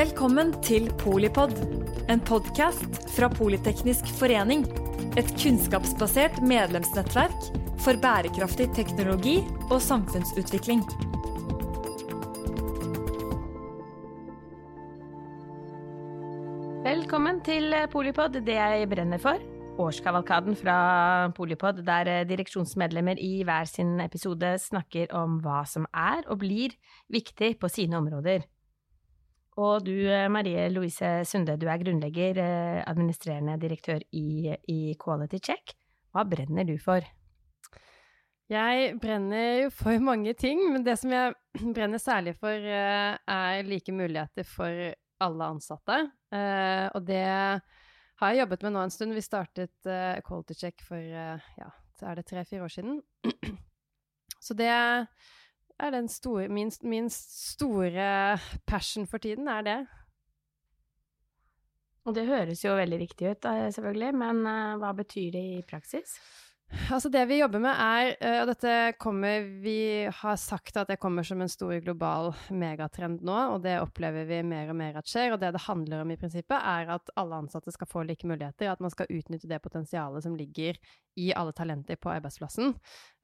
Velkommen til Polipod, en podkast fra Politeknisk forening. Et kunnskapsbasert medlemsnettverk for bærekraftig teknologi og samfunnsutvikling. Velkommen til Polipod, det jeg brenner for. Årskavalkaden fra Polipod, der direksjonsmedlemmer i hver sin episode snakker om hva som er og blir viktig på sine områder. Og du, eh, Marie Louise Sunde, du er grunnlegger, eh, administrerende direktør i, i Quality Check. Hva brenner du for? Jeg brenner jo for mange ting, men det som jeg brenner særlig for, eh, er like muligheter for alle ansatte. Og det har jeg jobbet med nå en stund. Vi startet Quality Check for ja, så er det tre-fire år siden. Så det er store, min, min, store passion for tiden, er det. Og det høres jo veldig riktig ut, selvfølgelig, men uh, hva betyr det i praksis? Altså det vi jobber med er, eh, og dette kommer Vi har sagt at det kommer som en stor global megatrend nå, og det opplever vi mer og mer at skjer. Og det det handler om i prinsippet, er at alle ansatte skal få like muligheter. At man skal utnytte det potensialet som ligger i alle talenter på arbeidsplassen.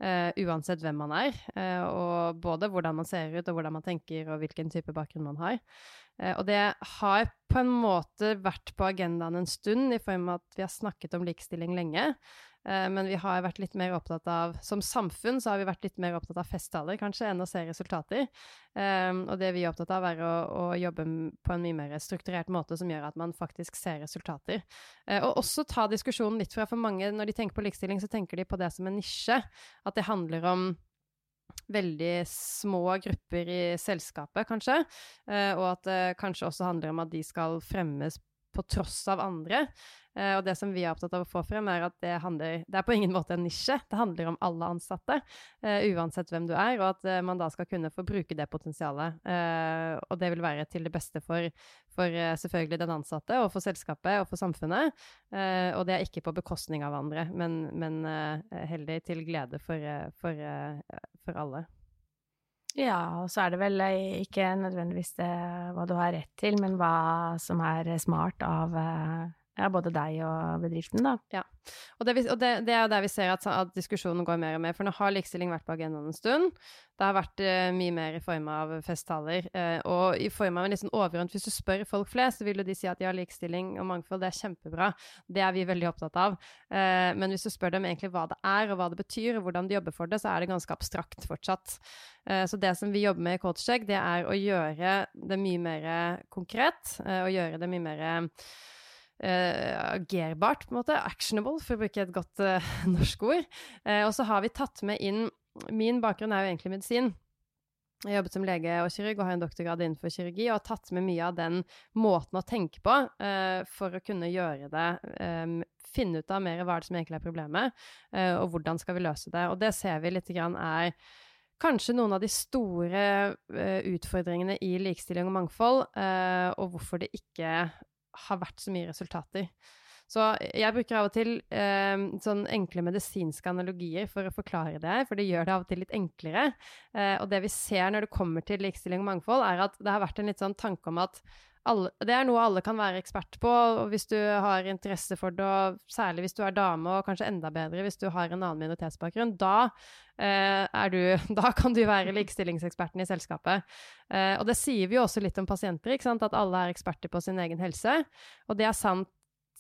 Uh, uansett hvem man er. Uh, og både hvordan man ser ut, og hvordan man tenker, og hvilken type bakgrunn man har. Uh, og det har på en måte vært på agendaen en stund, i form av at vi har snakket om likestilling lenge. Eh, men vi har vært litt mer opptatt av Som samfunn så har vi vært litt mer opptatt av festtaler, kanskje, enn å se resultater. Um, og det vi er opptatt av, er å, å, jobbe på en mye mer strukturert måte som gjør at man faktisk ser resultater. Uh, og også ta diskusjonen litt fra For mange, når de tenker på likestilling, så tenker de på det som en nisje. At det handler om veldig små grupper i selskapet, kanskje. Uh, og at det kanskje også handler om at de skal fremmes på tross av andre. Uh, og det som vi er opptatt av å få frem, er at det handler Det er på ingen måte en nisje. Det handler om alle ansatte, uh, uansett hvem du er, og at uh, man da skal kunne få bruke det potensialet. og det vil være til det beste for, for selvfølgelig den ansatte, og for selskapet og for samfunnet. og det er ikke på bekostning av andre, men, men heldig til glede for, for, for alle. Ja, og så er det vel ikke nødvendigvis det hva du har rett til, men hva som er smart av ja, både deg og bedriften, da. Ja. Og det, og det, det er jo der vi ser at, at, diskusjonen går mer og mer. For nå har likestilling vært på agendaen en stund. Det har vært uh, mye mer i form av festtaler. Uh, og i form av en litt sånn overordnet Hvis du spør folk flest, så vil jo de si at ja, likestilling og mangfold, det er kjempebra. Det er vi veldig opptatt av. Uh, men hvis du spør dem egentlig hva det er, og hva det betyr, og hvordan de jobber for det, så er det ganske abstrakt fortsatt. så det som vi jobber med i Coachcheck, det er å gjøre det mye mer konkret, og gjøre det mye mer uh, agerbart, på en måte. Actionable, for å bruke et godt uh, norsk ord. Uh, og så har vi tatt med inn Min bakgrunn er jo egentlig medisin. Jeg har jobbet som lege og kirurg og har en doktorgrad innenfor kirurgi, og har tatt med mye av den måten å tenke på uh, for å kunne gjøre det um, Finne ut av mer hva som egentlig er problemet, uh, og hvordan skal vi løse det. Og det ser vi litt grann er kanskje noen av de store uh, utfordringene i likestilling og mangfold, og hvorfor det ikke har vært så mye resultater. Så jeg bruker av og til eh, sånn enkle medisinske analogier for å forklare det, for det gjør det av og til litt enklere. Eh, og det vi ser når det kommer til likestilling og mangfold, er at det har vært en litt sånn tanke om at alle, det er noe alle kan være ekspert på, og hvis du har interesse for det, og særlig hvis du er dame, og kanskje enda bedre hvis du har en annen minoritetsbakgrunn, da, eh, du, da kan du være likestillingseksperten i selskapet. Eh, og det sier vi jo også litt om pasienter, at alle er eksperter på sin egen helse. Og det er sant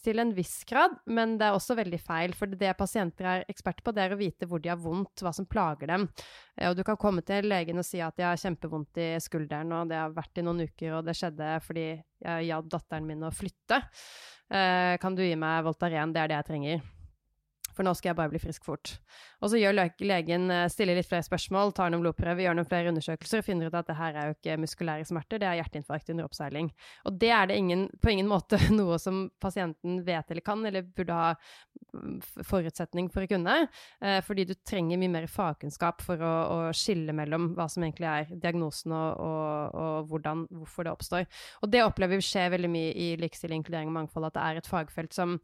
til en viss grad, men det er også veldig feil. For det pasienter er eksperter på, det er å vite hvor de har vondt, hva som plager dem. Eh, og du kan komme til legen og si at jeg har kjempevondt i skulderen, og det har vært i noen uker, og det skjedde fordi jeg hjalp datteren min å flytte. Eh, kan du gi meg Voltaren? Det er det jeg trenger for nå skal jeg bare bli frisk fort. Og så gjør legen eh, stiller litt flere spørsmål, tar noen blodprøver, gjør noen flere undersøkelser og finner ut at det her er jo ikke muskulære smerter, det er hjerteinfarkt under oppseiling. Og det er det ingen, på ingen måte noe som pasienten vet eller kan, eller burde ha mm, forutsetning for å kunne, eh, fordi du trenger mye mer fagkunnskap for å, å, skille mellom hva som egentlig er diagnosen og, og, og hvordan, hvorfor det oppstår. Og det opplever vi skjer veldig mye i likestilling, inkludering og mangfold, at det er et fagfelt som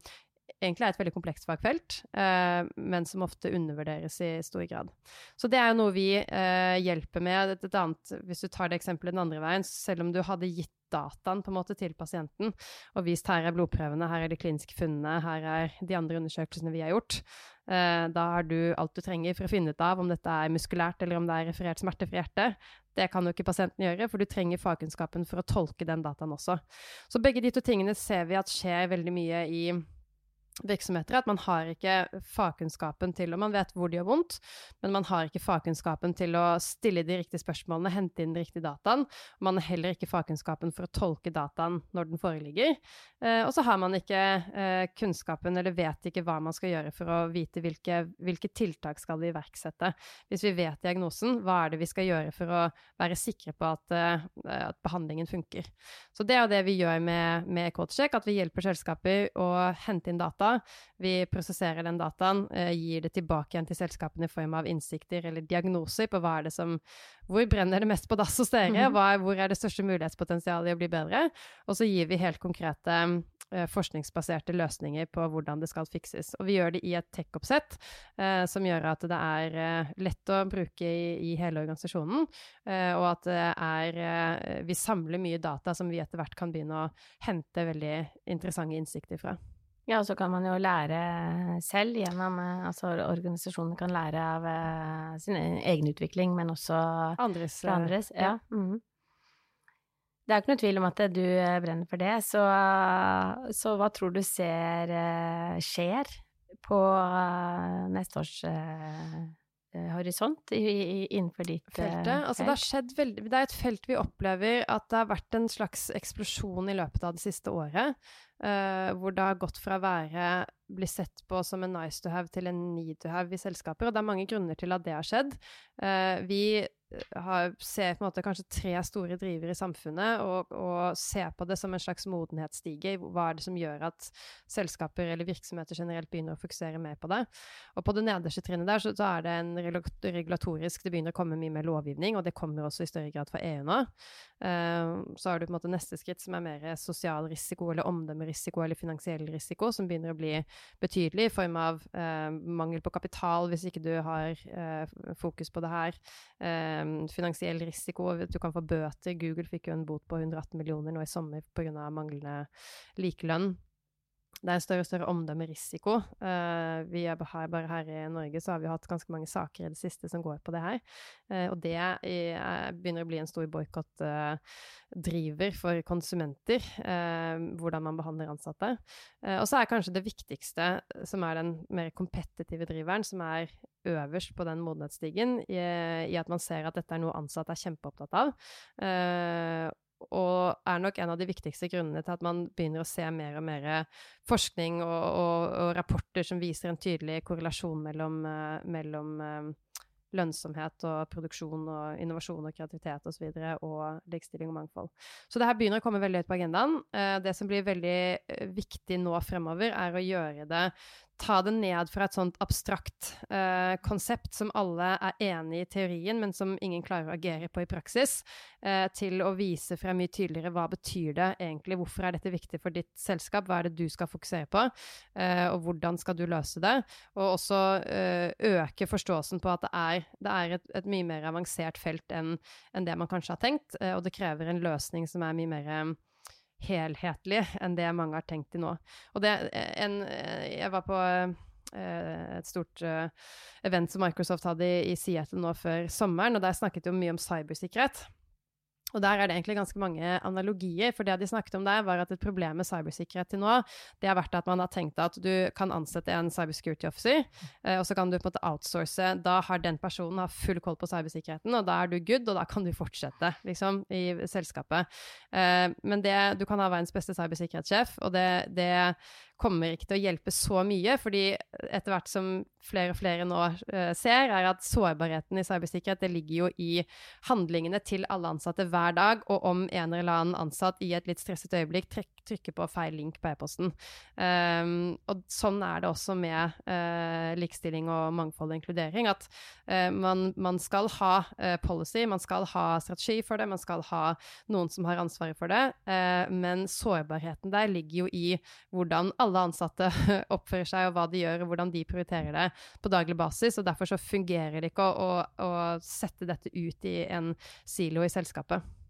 egentlig er et veldig komplekst fagfelt, eh, men som ofte undervurderes i stor grad. Så det er jo noe vi eh, hjelper med. Et, et annet, hvis du tar det eksempelet den andre veien, selv om du hadde gitt dataen på en måte til pasienten og vist her er blodprøvene, her er de kliniske funnene, her er de andre undersøkelsene vi har gjort. Eh, da har du alt du trenger for å finne ut av om dette er muskulært eller om det er referert smerte fra hjertet. Det kan jo ikke pasienten gjøre, for du trenger fagkunnskapen for å tolke den dataen også. Så begge de to tingene ser vi at skjer veldig mye i virksomheter at man har ikke fagkunnskapen til Og man vet hvor det gjør vondt, men man har ikke fagkunnskapen til å stille de riktige spørsmålene, hente inn de riktige dataene. Man har heller ikke fagkunnskapen for å tolke dataen når den foreligger. Eh, og så har man ikke eh, kunnskapen, eller vet ikke hva man skal gjøre for å vite hvilke, hvilke tiltak skal vi iverksette. Hvis vi vet diagnosen, hva er det vi skal gjøre for å være sikre på at, eh, at behandlingen funker. Så det er det vi gjør med, med Codecheck, at vi hjelper selskaper å hente inn data data. Vi prosesserer den dataen, eh, gir det tilbake igjen til selskapene i form av innsikter eller diagnoser på hva er det som Hvor brenner det mest på dass hos dere? Mhm. Hva, hvor er det største mulighetspotensialet i å bli bedre? Og så gir vi helt konkrete eh, forskningsbaserte løsninger på hvordan det skal fikses. Og vi gjør det i et tech-oppsett eh, som gjør at det er eh, lett å bruke i, i hele organisasjonen, eh, og at det er eh, Vi samler mye data som vi etter hvert kan begynne å hente veldig interessante innsikter fra. Ja, og så kan man jo lære selv gjennom eh, Altså organisasjonen kan lære av uh, sin egen utvikling, men også andres. fra andres. Ja. ja. Mm. Det er ikke noe tvil om at du brenner for det, så, så hva tror du ser skjer på neste års horisont innenfor ditt felt? Altså, det, har skjedd veldig, det er et felt vi opplever at det har vært en slags eksplosjon i løpet av det siste året. Uh, hvor det har gått fra å være bli sett på som en nice to have til en need to have i selskaper. Og det er mange grunner til at det har skjedd. Uh, vi har, ser på en måte kanskje tre store drivere i samfunnet, og, og ser på det som en slags modenhetsstige. Hva er det som gjør at selskaper eller virksomheter generelt begynner å fokusere mer på det? Og på det nederste trinnet der så, så er det en regulatorisk Det begynner å komme mye mer lovgivning, og det kommer også i større grad fra EU nå. Uh, så har du på en måte neste skritt som er mer sosial risiko eller omdømmerisiko eller finansiell risiko, som begynner å bli betydelig i form av uh, mangel på kapital hvis ikke du har uh, fokus på det her. Um, finansiell risiko. Du kan få bøter. Google fikk jo en bot på 118 millioner nå i sommer pga. manglende likelønn. Det er større og større omdømmerisiko. Uh, vi er her, bare her i Norge så har vi hatt ganske mange saker i det siste som går på det her. Uh, og det er, begynner å bli en stor boikottdriver uh, for konsumenter, hvordan man behandler ansatte. og så er kanskje det viktigste, som er den mer kompetitive driveren, som er øverst på den modenhetsstigen, i, i, at man ser at dette er noe ansatte er kjempeopptatt av. Og er nok en av de viktigste grunnene til at man begynner å se mer og mer forskning og, og, og rapporter som viser en tydelig korrelasjon mellom, uh, mellom uh, lønnsomhet og produksjon og innovasjon og kreativitet osv. Og, så og likestilling og mangfold. Så det her begynner å komme veldig høyt på agendaen. Det som blir veldig viktig nå fremover, er å gjøre det ta det ned fra et sånt abstrakt uh, konsept som alle er enig i teorien, men som ingen klarer å agere på i praksis, uh, til å vise frem mye tydeligere hva betyr det egentlig, hvorfor er dette viktig for ditt selskap, hva er det du skal fokusere på, uh, og hvordan skal du løse det, og også øke forståelsen på at det er, det er et, et, mye mer avansert felt enn en det man kanskje har tenkt, og det krever en løsning som er mye mer helhetlig enn det mange har tenkt til nå. Og det en, Jeg var på eh, et stort uh, event som Microsoft hadde i Seattle nå før sommeren, og der snakket de mye om cybersikkerhet. Og der er det egentlig ganske mange analogier, for det de snakket om der, var at et problem med cybersikkerhet til nå, det har vært at man har tenkt at du kan ansette en cybersecurity officer, eh, og så kan du på en måte outsource. Da har den personen har full koll på cybersikkerheten, og da er du good, og da kan du fortsette, liksom, i selskapet. Eh, men det, du kan ha verdens beste cybersikkerhetssjef, og det, det kommer ikke til å hjelpe så mye, fordi etter hvert som flere og flere nå uh, ser, er at sårbarheten i cybersikkerhet det ligger jo i handlingene til alle ansatte hver dag, og om en eller annen ansatt i et litt stresset øyeblikk trykke på feil link på e-posten. Um, og sånn er det også med uh, likestilling og mangfold og inkludering. At uh, man, man, skal ha uh, policy, man skal ha strategi for det, man skal ha noen som har ansvaret for det. men sårbarheten der ligger jo i hvordan alle ansatte oppfører seg, og hva de gjør, og hvordan de prioriterer det på daglig basis. og Derfor så fungerer det ikke å, å, å sette dette ut i en silo i selskapet.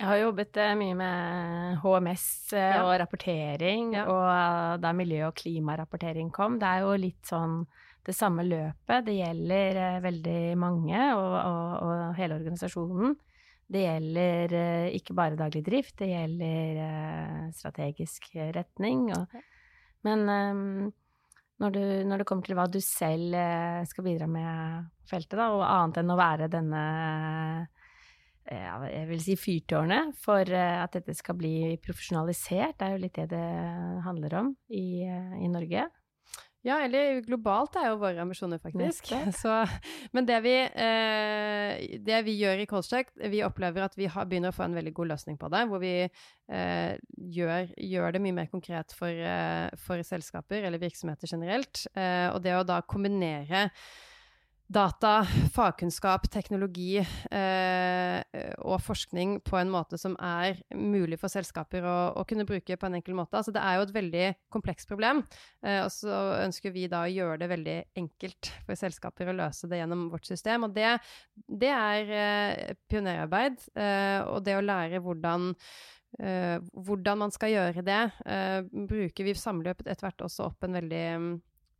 Jeg har jobbet eh, mye med HMS eh, ja. og rapportering, ja. og da miljø- og klimarapportering kom, det er jo litt sånn det samme løpet. Det gjelder eh, veldig mange og, og, og hele organisasjonen. Det gjelder ikke bare daglig drift, det gjelder strategisk retning. Og, men um, når, du, når, det kommer til hva du selv skal bidra med på feltet, da, og annet enn å være denne jeg vil si fyrtårnet for eh, at dette skal bli profesjonalisert. Det er jo litt det det handler om i, eh, i Norge. Ja, eller globalt er jo våre ambisjoner, faktisk. Så, men det vi, eh, det vi, gjør i Colcheck, vi opplever at vi har, begynner å få en veldig god løsning på det. Hvor vi eh, gjør, gjør, det mye mer konkret for, eh, for selskaper eller virksomheter generelt. Eh, og det å da kombinere data, fagkunnskap, teknologi eh, og forskning på en måte som er mulig for selskaper å, å, kunne bruke på en enkel måte. Altså, det er jo et veldig komplekst problem, eh, og så ønsker vi da å gjøre det veldig enkelt for selskaper å løse det gjennom vårt system. Og det, det er eh, pionerarbeid, eh, og det å lære hvordan Uh, hvordan man skal gjøre det, uh, bruker vi samler etter hvert også opp en veldig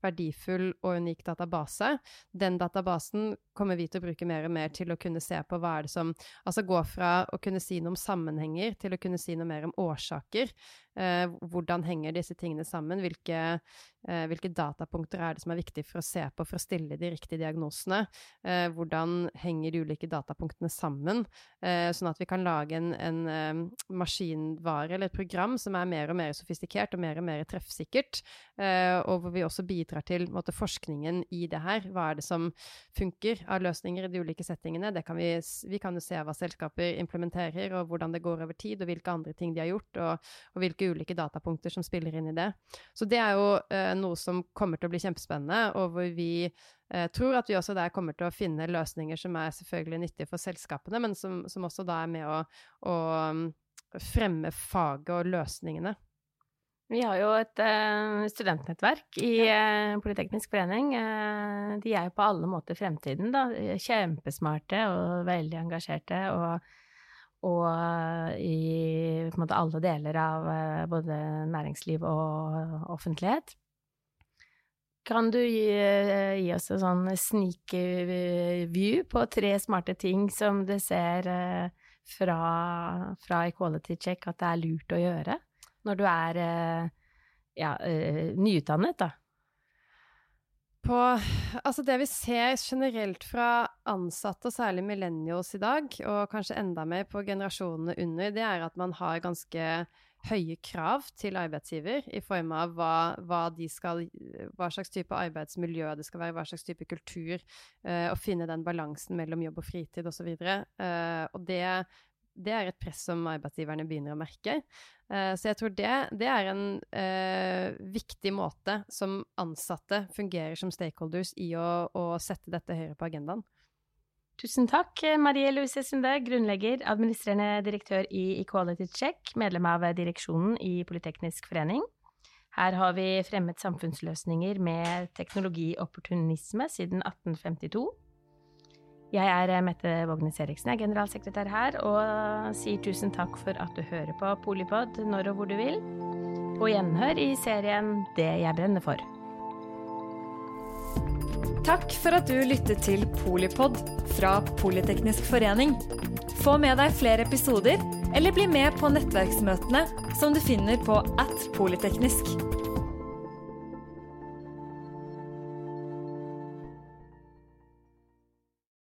verdifull og unik database. Den databasen kommer vi til å bruke mer og mer til å kunne se på hva er det som Altså gå fra å kunne si noe om sammenhenger til å kunne si noe mer om årsaker. Eh, hvordan henger disse tingene sammen? Hvilke, eh, hvilke, datapunkter er det som er viktig for å se på for å stille de riktige diagnosene? Eh, hvordan henger de ulike datapunktene sammen? Sånn at vi kan lage en, en maskinvare eller et program som er mer og mer sofistikert og mer og mer treffsikkert, og hvor vi også bidrar til måte, forskningen i det her. Hva er det som funker av løsninger i de ulike settingene? Kan vi, vi, kan jo se hva selskaper implementerer, og hvordan det går over tid, og hvilke andre ting de har gjort, og, og hvilke ulike datapunkter som spiller inn i det. Så det er jo eh, noe som kommer til å bli kjempespennende, og hvor vi eh, tror at vi også der kommer til å finne løsninger som er selvfølgelig nyttige for selskapene, men som, som også da er med å, å mm, fremme faget og løsningene. Vi har jo et uh, studentnettverk i uh, Politeknisk forening. Uh, de er jo på alle måter fremtiden, da. Kjempesmarte og veldig engasjerte. Og og eh, i måte, alle deler av eh, både næringsliv og offentlighet. Kan du gi, eh, gi oss en sånn sneak view på tre smarte ting som du ser fra, fra Equality Check at det er lurt å gjøre når du er ja, nyutdannet, da? På Altså, det vi ser generelt fra ansatte, og særlig millennials i dag, og kanskje enda mer på generasjonene under, det er at man har ganske høye krav til arbeidsgiver i form av hva, hva, skal, hva slags type arbeidsmiljø det skal være, hva slags type kultur, eh, og finne den balansen mellom jobb og fritid osv. Og, så eh, og det det er et press som arbeidsgiverne begynner å merke. Uh, så jeg tror det, det er en uh, viktig måte som ansatte fungerer som stakeholders i å, å sette dette høyere på agendaen. Tusen takk, Marie Louise Sunde, grunnlegger, administrerende direktør i Equality Check, medlem av direksjonen i Politeknisk forening. Her har vi fremmet samfunnsløsninger med teknologiopportunisme siden 1852. Jeg er eh, Mette Vågnes Eriksen, jeg er generalsekretær her, og sier tusen takk for at du hører på Polipod når og hvor du vil. Og gjenhør i serien Det jeg brenner for. Takk for at du lyttet til Polipod fra Politeknisk forening. Få med deg flere episoder, eller bli med på nettverksmøtene som du finner på at polyteknisk.